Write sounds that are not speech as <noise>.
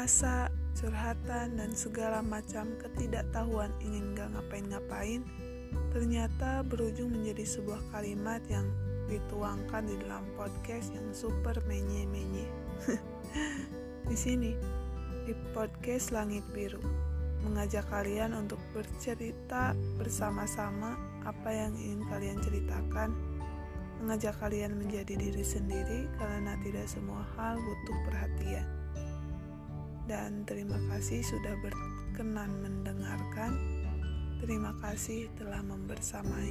rasa, curhatan, dan segala macam ketidaktahuan ingin gak ngapain-ngapain, ternyata berujung menjadi sebuah kalimat yang dituangkan di dalam podcast yang super menye-menye. <laughs> di sini, di podcast Langit Biru, mengajak kalian untuk bercerita bersama-sama apa yang ingin kalian ceritakan, mengajak kalian menjadi diri sendiri karena tidak semua hal butuh perhatian dan terima kasih sudah berkenan mendengarkan. Terima kasih telah membersamai.